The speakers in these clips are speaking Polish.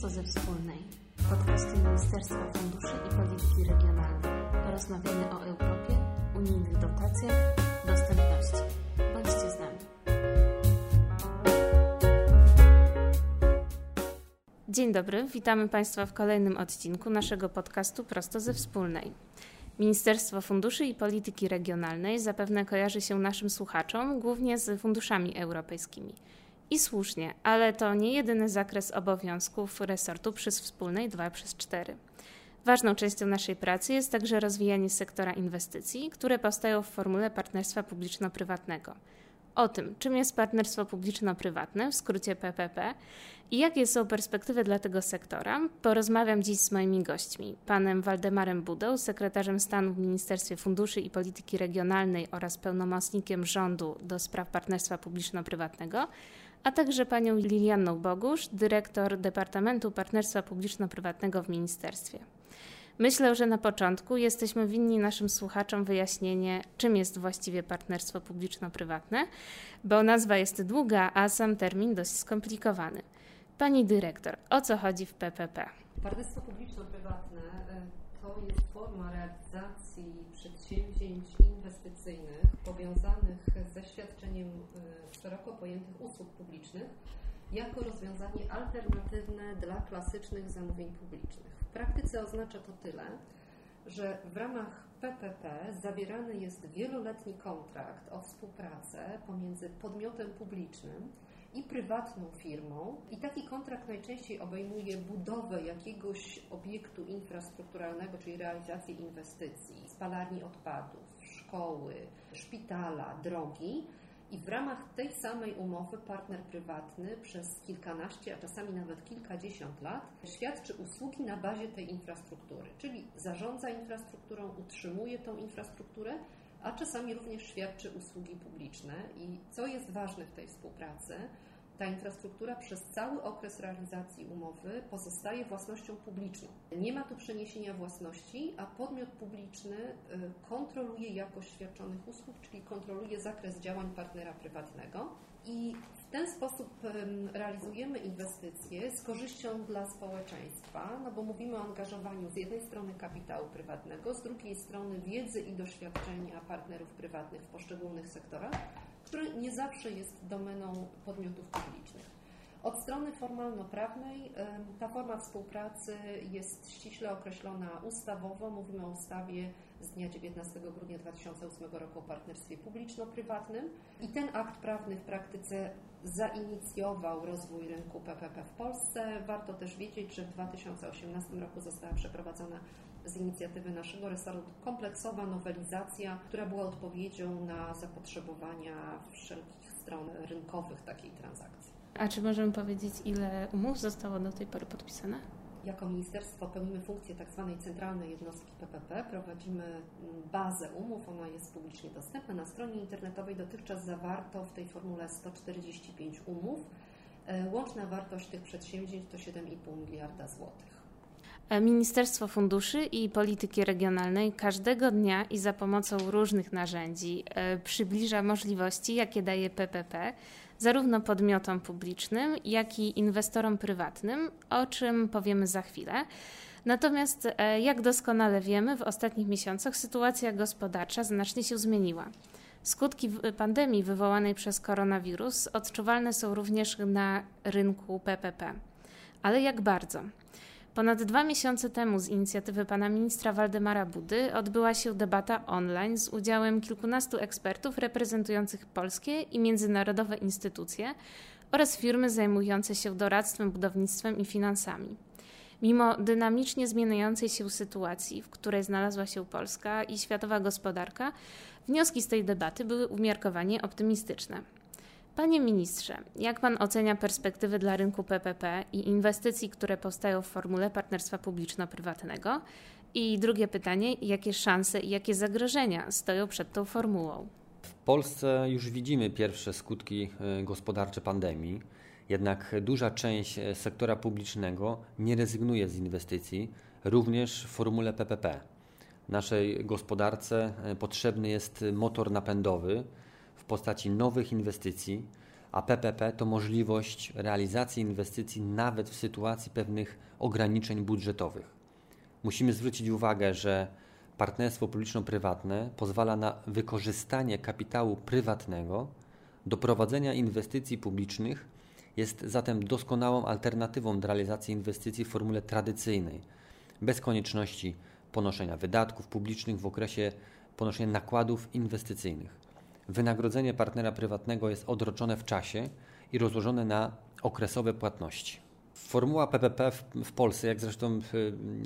prosto ze wspólnej, podcastu Ministerstwa Funduszy i Polityki Regionalnej. Porozmawiamy o Europie, unijnych dotacjach, dostępności. Bądźcie z nami. Dzień dobry, witamy Państwa w kolejnym odcinku naszego podcastu Prosto ze Wspólnej. Ministerstwo Funduszy i Polityki Regionalnej zapewne kojarzy się naszym słuchaczom głównie z funduszami europejskimi. I słusznie, ale to nie jedyny zakres obowiązków resortu przez wspólnej 2 przez 4. Ważną częścią naszej pracy jest także rozwijanie sektora inwestycji, które powstają w formule partnerstwa publiczno-prywatnego. O tym, czym jest partnerstwo publiczno-prywatne, w skrócie PPP, i jakie są perspektywy dla tego sektora, porozmawiam dziś z moimi gośćmi, panem Waldemarem Budą, sekretarzem stanu w Ministerstwie Funduszy i Polityki Regionalnej oraz pełnomocnikiem rządu do spraw partnerstwa publiczno-prywatnego, a także panią Lilianną Bogusz, dyrektor Departamentu Partnerstwa Publiczno-Prywatnego w Ministerstwie. Myślę, że na początku jesteśmy winni naszym słuchaczom wyjaśnienie, czym jest właściwie partnerstwo publiczno-prywatne, bo nazwa jest długa, a sam termin dość skomplikowany. Pani dyrektor, o co chodzi w PPP? Partnerstwo publiczno-prywatne e, to jest forma realizacji przedsięwzięć inwestycyjnych powiązanych ze świadczeniem e, szeroko pojętych usług publicznych jako rozwiązanie alternatywne dla klasycznych zamówień publicznych. W praktyce oznacza to tyle, że w ramach PPP zawierany jest wieloletni kontrakt o współpracę pomiędzy podmiotem publicznym i prywatną firmą. I taki kontrakt najczęściej obejmuje budowę jakiegoś obiektu infrastrukturalnego, czyli realizację inwestycji, spalarni odpadów, szkoły, szpitala, drogi. I w ramach tej samej umowy partner prywatny przez kilkanaście, a czasami nawet kilkadziesiąt lat świadczy usługi na bazie tej infrastruktury, czyli zarządza infrastrukturą, utrzymuje tą infrastrukturę, a czasami również świadczy usługi publiczne. I co jest ważne w tej współpracy, ta infrastruktura przez cały okres realizacji umowy pozostaje własnością publiczną. Nie ma tu przeniesienia własności, a podmiot publiczny y, kontroluje jakość świadczonych usług, czyli kontroluje zakres działań partnera prywatnego i w ten sposób realizujemy inwestycje z korzyścią dla społeczeństwa, no bo mówimy o angażowaniu z jednej strony kapitału prywatnego, z drugiej strony wiedzy i doświadczenia partnerów prywatnych w poszczególnych sektorach, który nie zawsze jest domeną podmiotów publicznych. Od strony formalno-prawnej ta forma współpracy jest ściśle określona ustawowo. Mówimy o ustawie z dnia 19 grudnia 2008 roku o partnerstwie publiczno-prywatnym i ten akt prawny w praktyce zainicjował rozwój rynku PPP w Polsce. Warto też wiedzieć, że w 2018 roku została przeprowadzona z inicjatywy naszego resortu kompleksowa nowelizacja, która była odpowiedzią na zapotrzebowania wszelkich stron rynkowych takiej transakcji. A czy możemy powiedzieć, ile umów zostało do tej pory podpisane? Jako ministerstwo pełnimy funkcję tzw. Tak centralnej jednostki PPP. Prowadzimy mm, bazę umów, ona jest publicznie dostępna. Na stronie internetowej dotychczas zawarto w tej formule 145 umów. E, łączna wartość tych przedsięwzięć to 7,5 miliarda złotych. Ministerstwo Funduszy i Polityki Regionalnej każdego dnia i za pomocą różnych narzędzi e, przybliża możliwości, jakie daje PPP, zarówno podmiotom publicznym, jak i inwestorom prywatnym, o czym powiemy za chwilę. Natomiast, e, jak doskonale wiemy, w ostatnich miesiącach sytuacja gospodarcza znacznie się zmieniła. Skutki pandemii wywołanej przez koronawirus odczuwalne są również na rynku PPP. Ale jak bardzo? Ponad dwa miesiące temu z inicjatywy pana ministra Waldemara Budy odbyła się debata online z udziałem kilkunastu ekspertów reprezentujących polskie i międzynarodowe instytucje oraz firmy zajmujące się doradztwem, budownictwem i finansami. Mimo dynamicznie zmieniającej się sytuacji, w której znalazła się Polska i światowa gospodarka, wnioski z tej debaty były umiarkowanie optymistyczne. Panie ministrze, jak pan ocenia perspektywy dla rynku PPP i inwestycji, które powstają w formule partnerstwa publiczno-prywatnego? I drugie pytanie, jakie szanse i jakie zagrożenia stoją przed tą formułą? W Polsce już widzimy pierwsze skutki e, gospodarcze pandemii, jednak duża część e, sektora publicznego nie rezygnuje z inwestycji, również w formule PPP. Naszej gospodarce e, potrzebny jest motor napędowy, postaci nowych inwestycji, a PPP to możliwość realizacji inwestycji nawet w sytuacji pewnych ograniczeń budżetowych. Musimy zwrócić uwagę, że partnerstwo publiczno-prywatne pozwala na wykorzystanie kapitału prywatnego do prowadzenia inwestycji publicznych, jest zatem doskonałą alternatywą do realizacji inwestycji w formule tradycyjnej, bez konieczności ponoszenia wydatków publicznych w okresie ponoszenia nakładów inwestycyjnych. Wynagrodzenie partnera prywatnego jest odroczone w czasie i rozłożone na okresowe płatności. Formuła PPP w, w Polsce, jak zresztą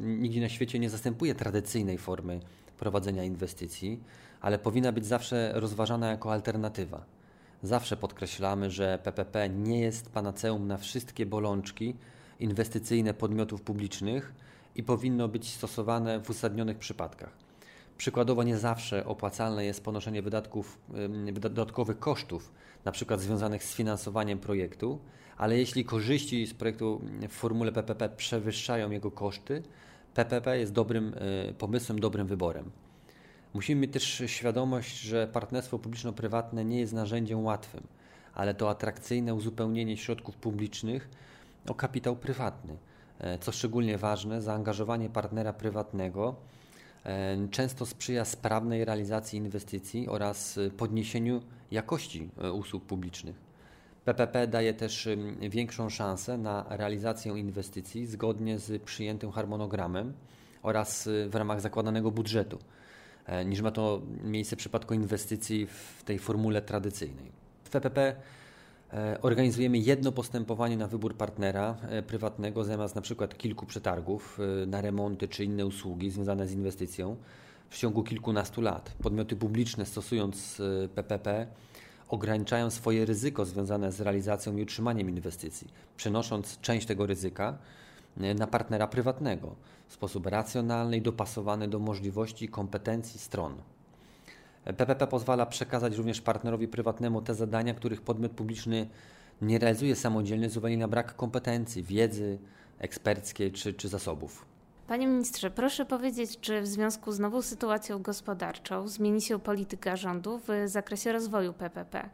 nigdzie na świecie, nie zastępuje tradycyjnej formy prowadzenia inwestycji, ale powinna być zawsze rozważana jako alternatywa. Zawsze podkreślamy, że PPP nie jest panaceum na wszystkie bolączki inwestycyjne podmiotów publicznych i powinno być stosowane w uzasadnionych przypadkach. Przykładowo nie zawsze opłacalne jest ponoszenie wydatków, dodatkowych kosztów, na przykład związanych z finansowaniem projektu, ale jeśli korzyści z projektu w formule PPP przewyższają jego koszty, PPP jest dobrym e, pomysłem, dobrym wyborem. Musimy mieć też świadomość, że partnerstwo publiczno-prywatne nie jest narzędziem łatwym, ale to atrakcyjne uzupełnienie środków publicznych o kapitał prywatny. E, co szczególnie ważne, zaangażowanie partnera prywatnego często sprzyja sprawnej realizacji inwestycji oraz podniesieniu jakości usług publicznych. PPP daje też większą szansę na realizację inwestycji zgodnie z przyjętym harmonogramem oraz w ramach zakładanego budżetu, e, niż ma to miejsce w przypadku inwestycji w tej formule tradycyjnej. W PPP e, organizujemy jedno postępowanie na wybór partnera e, prywatnego zamiast na przykład kilku przetargów na remonty czy inne usługi związane z inwestycją w ciągu kilkunastu lat. Podmioty publiczne stosując PPP ograniczają swoje ryzyko związane z realizacją i utrzymaniem inwestycji, przenosząc część tego ryzyka e, na partnera prywatnego w sposób racjonalny i dopasowany do możliwości i kompetencji stron. PPP pozwala przekazać również partnerowi prywatnemu te zadania, których podmiot publiczny nie realizuje samodzielnie z uwagi na brak kompetencji, wiedzy eksperckiej czy, czy zasobów. Panie ministrze, proszę powiedzieć, czy w związku z nową sytuacją gospodarczą zmieni się polityka rządu w zakresie rozwoju PPP?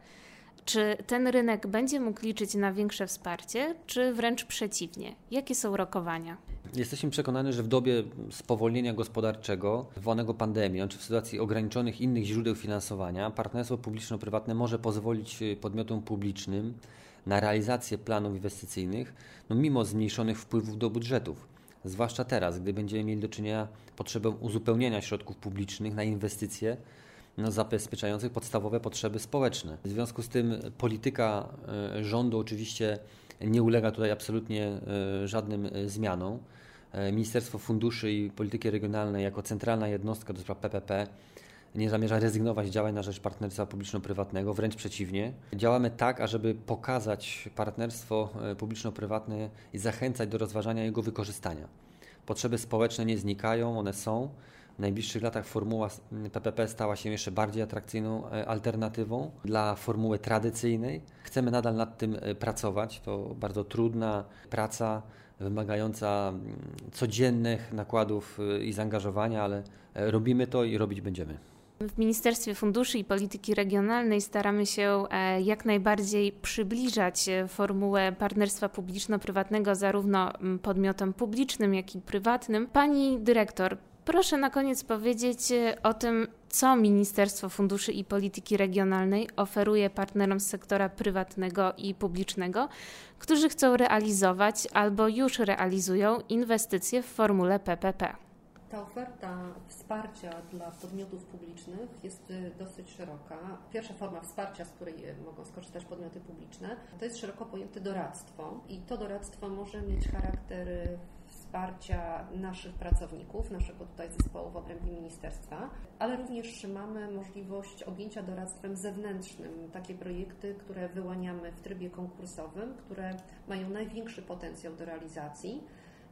Czy ten rynek będzie mógł liczyć na większe wsparcie, czy wręcz przeciwnie? Jakie są rokowania? Jesteśmy przekonani, że w dobie spowolnienia gospodarczego wywołanego pandemią, czy w sytuacji ograniczonych innych źródeł finansowania, partnerstwo publiczno-prywatne może pozwolić podmiotom publicznym na realizację planów inwestycyjnych, no mimo zmniejszonych wpływów do budżetów zwłaszcza teraz, gdy będziemy mieli do czynienia potrzebę uzupełnienia środków publicznych na inwestycje no, zabezpieczających podstawowe potrzeby społeczne. W związku z tym polityka e, rządu oczywiście nie ulega tutaj absolutnie e, żadnym e, zmianom. Ministerstwo Funduszy i Polityki Regionalnej jako centralna jednostka do spraw PPP nie zamierza rezygnować z działań na rzecz partnerstwa publiczno-prywatnego, wręcz przeciwnie. Działamy tak, ażeby pokazać partnerstwo e, publiczno-prywatne i zachęcać do rozważania jego wykorzystania. Potrzeby społeczne nie znikają, one są. W najbliższych latach formuła PPP stała się jeszcze bardziej atrakcyjną e, alternatywą dla formuły tradycyjnej. Chcemy nadal nad tym e, pracować. To bardzo trudna praca, wymagająca codziennych nakładów i zaangażowania, ale robimy to i robić będziemy. W Ministerstwie Funduszy i Polityki Regionalnej staramy się e, jak najbardziej przybliżać e, formułę partnerstwa publiczno-prywatnego zarówno podmiotom publicznym, jak i prywatnym. Pani dyrektor, proszę na koniec powiedzieć e, o tym, co Ministerstwo Funduszy i Polityki Regionalnej oferuje partnerom z sektora prywatnego i publicznego, którzy chcą realizować albo już realizują inwestycje w formule PPP. Ta oferta wsparcia dla podmiotów publicznych jest y, dosyć szeroka. Pierwsza forma wsparcia, z której y, mogą skorzystać podmioty publiczne, to jest szeroko pojęte doradztwo i to doradztwo może mieć charakter wsparcia naszych pracowników, naszego tutaj zespołu w obrębie ministerstwa, ale również mamy możliwość objęcia doradztwem zewnętrznym. Takie projekty, które wyłaniamy w trybie konkursowym, które mają największy potencjał do realizacji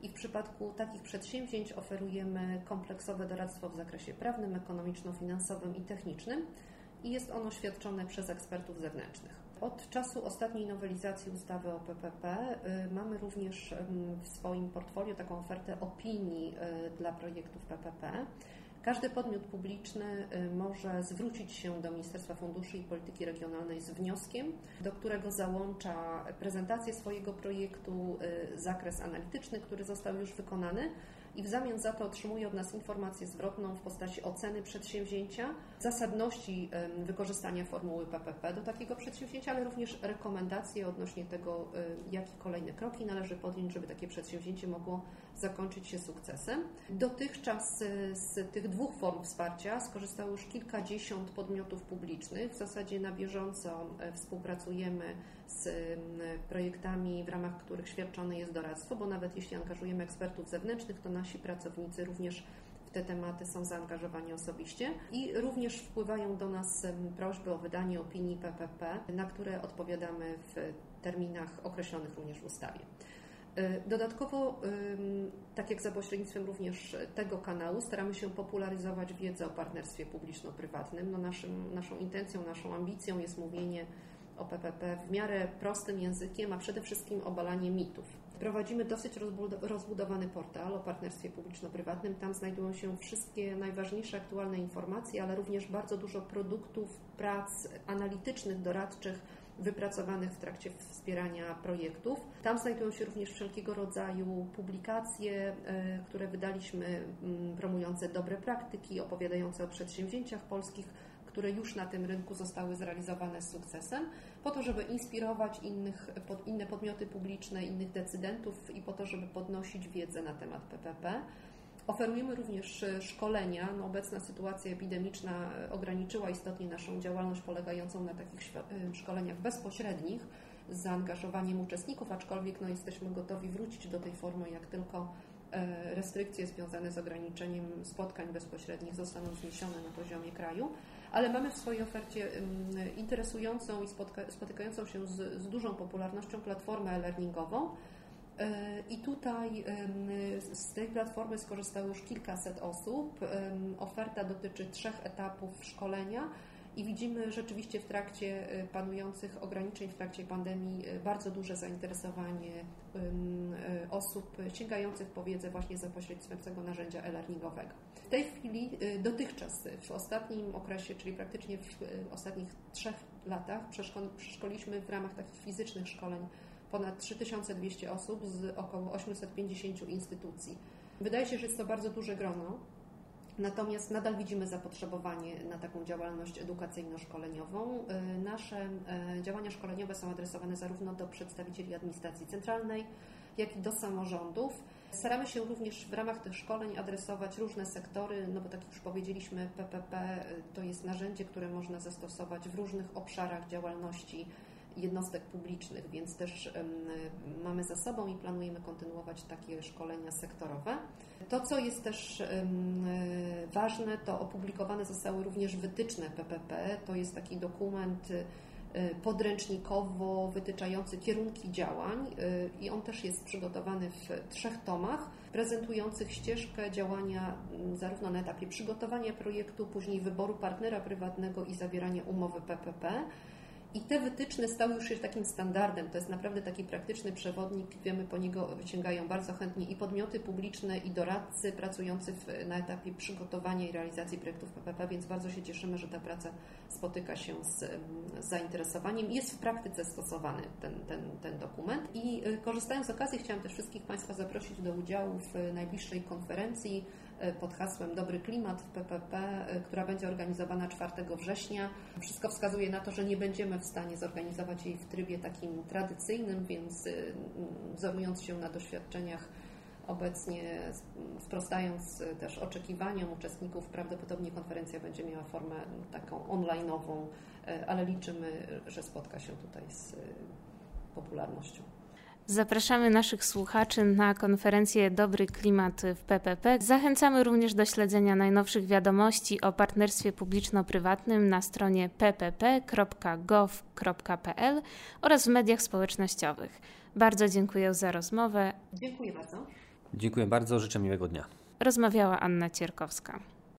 i w przypadku takich przedsięwzięć oferujemy kompleksowe doradztwo w zakresie prawnym, ekonomiczno-finansowym i technicznym i jest ono świadczone przez ekspertów zewnętrznych. Od czasu ostatniej nowelizacji ustawy o PPP y, mamy również w swoim portfolio taką ofertę opinii y, dla projektów PPP Każdy podmiot publiczny może zwrócić się do Ministerstwa Funduszy i Polityki Regionalnej z wnioskiem, do którego załącza prezentację swojego projektu, zakres analityczny, który został już wykonany i w zamian za to otrzymuje od nas informację zwrotną w postaci oceny przedsięwzięcia, zasadności wykorzystania formuły PPP do takiego przedsięwzięcia, ale również rekomendacje odnośnie tego, jakie kolejne kroki należy podjąć, żeby takie przedsięwzięcie mogło zakończyć się sukcesem. Dotychczas e, z tych dwóch form wsparcia skorzystało już kilkadziesiąt podmiotów publicznych. W zasadzie na bieżąco współpracujemy z projektami, w ramach których świadczone jest doradztwo, bo nawet jeśli angażujemy ekspertów zewnętrznych, to nasi pracownicy również w te tematy są zaangażowani osobiście i również wpływają do nas prośby o wydanie opinii PPP, na które odpowiadamy w terminach określonych również w ustawie. E, dodatkowo, tak jak za pośrednictwem również tego kanału, staramy się popularyzować wiedzę o partnerstwie publiczno-prywatnym. No naszym, naszą intencją, naszą ambicją jest mówienie o PPP w miarę prostym językiem, a przede wszystkim obalanie mitów. Prowadzimy dosyć rozbudowany portal o partnerstwie publiczno-prywatnym. Tam znajdują się wszystkie najważniejsze aktualne informacje, ale również bardzo dużo produktów, prac analitycznych, doradczych, wypracowanych w trakcie wspierania projektów. Tam znajdują się również wszelkiego rodzaju publikacje, e, które wydaliśmy promujące dobre praktyki, opowiadające o przedsięwzięciach polskich, które już na tym rynku zostały zrealizowane z sukcesem, po to, żeby inspirować innych, inne podmioty publiczne, innych decydentów i po to, żeby podnosić wiedzę na temat PPP. Oferujemy również szkolenia. No, obecna sytuacja epidemiczna e, ograniczyła istotnie naszą działalność polegającą na takich e, szkoleniach bezpośrednich z zaangażowaniem uczestników, aczkolwiek no, jesteśmy gotowi wrócić do tej formy, jak tylko restrykcje związane z ograniczeniem spotkań bezpośrednich zostaną zniesione na poziomie kraju, ale mamy w swojej ofercie interesującą i spotykającą się z, z dużą popularnością platformę e-learningową, E, I tutaj z tej platformy skorzystało już kilkaset osób. Oferta dotyczy trzech etapów szkolenia i widzimy rzeczywiście w trakcie e, panujących ograniczeń, w trakcie pandemii e, bardzo duże zainteresowanie osób sięgających po wiedzę właśnie za pośrednictwem tego narzędzia e-learningowego. W tej chwili, dotychczas, w ostatnim okresie, czyli praktycznie w ostatnich trzech latach, przeszkoliliśmy w ramach takich fizycznych szkoleń ponad 3200 osób z około 850 instytucji. Wydaje się, że jest to bardzo duże grono, natomiast nadal widzimy zapotrzebowanie na taką działalność edukacyjno-szkoleniową. Y, nasze y, działania szkoleniowe są adresowane zarówno do przedstawicieli administracji centralnej, jak i do samorządów. Staramy się również w ramach tych szkoleń adresować różne sektory, no bo tak jak już powiedzieliśmy, PPP y, to jest narzędzie, które można zastosować w różnych obszarach działalności jednostek publicznych, więc też mamy za sobą i planujemy kontynuować takie szkolenia sektorowe. To, co jest też ważne, to opublikowane zostały również wytyczne PPP. To jest taki dokument y, podręcznikowo wytyczający kierunki działań y, i on też jest przygotowany w trzech tomach, prezentujących ścieżkę działania zarówno na etapie przygotowania projektu, później wyboru partnera prywatnego i zawierania umowy PPP i te wytyczne stały już się takim standardem. To jest naprawdę taki praktyczny przewodnik. Wiemy, po niego sięgają bardzo chętnie i podmioty publiczne, i doradcy pracujący w, na etapie przygotowania i realizacji projektów PPP, więc bardzo się cieszymy, że ta praca spotyka się z, z zainteresowaniem. Jest w praktyce stosowany ten, ten, ten dokument. I y, korzystając z okazji, chciałam też wszystkich Państwa zaprosić do udziału w najbliższej konferencji pod hasłem Dobry Klimat w PPP, e, która będzie organizowana 4 września. Wszystko wskazuje na to, że nie będziemy w stanie zorganizować jej w trybie takim tradycyjnym, więc e, wzorując się na doświadczeniach obecnie, sprostając też oczekiwaniom uczestników, prawdopodobnie konferencja będzie miała formę taką online'ową, ale liczymy, że spotka się tutaj z popularnością. Zapraszamy naszych słuchaczy na konferencję Dobry Klimat w PPP. Zachęcamy również do śledzenia najnowszych wiadomości o partnerstwie publiczno-prywatnym na stronie ppp.gov.pl oraz w mediach społecznościowych. Bardzo dziękuję za rozmowę. Dziękuję bardzo. Dziękuję bardzo, życzę miłego dnia. Rozmawiała Anna Cierkowska.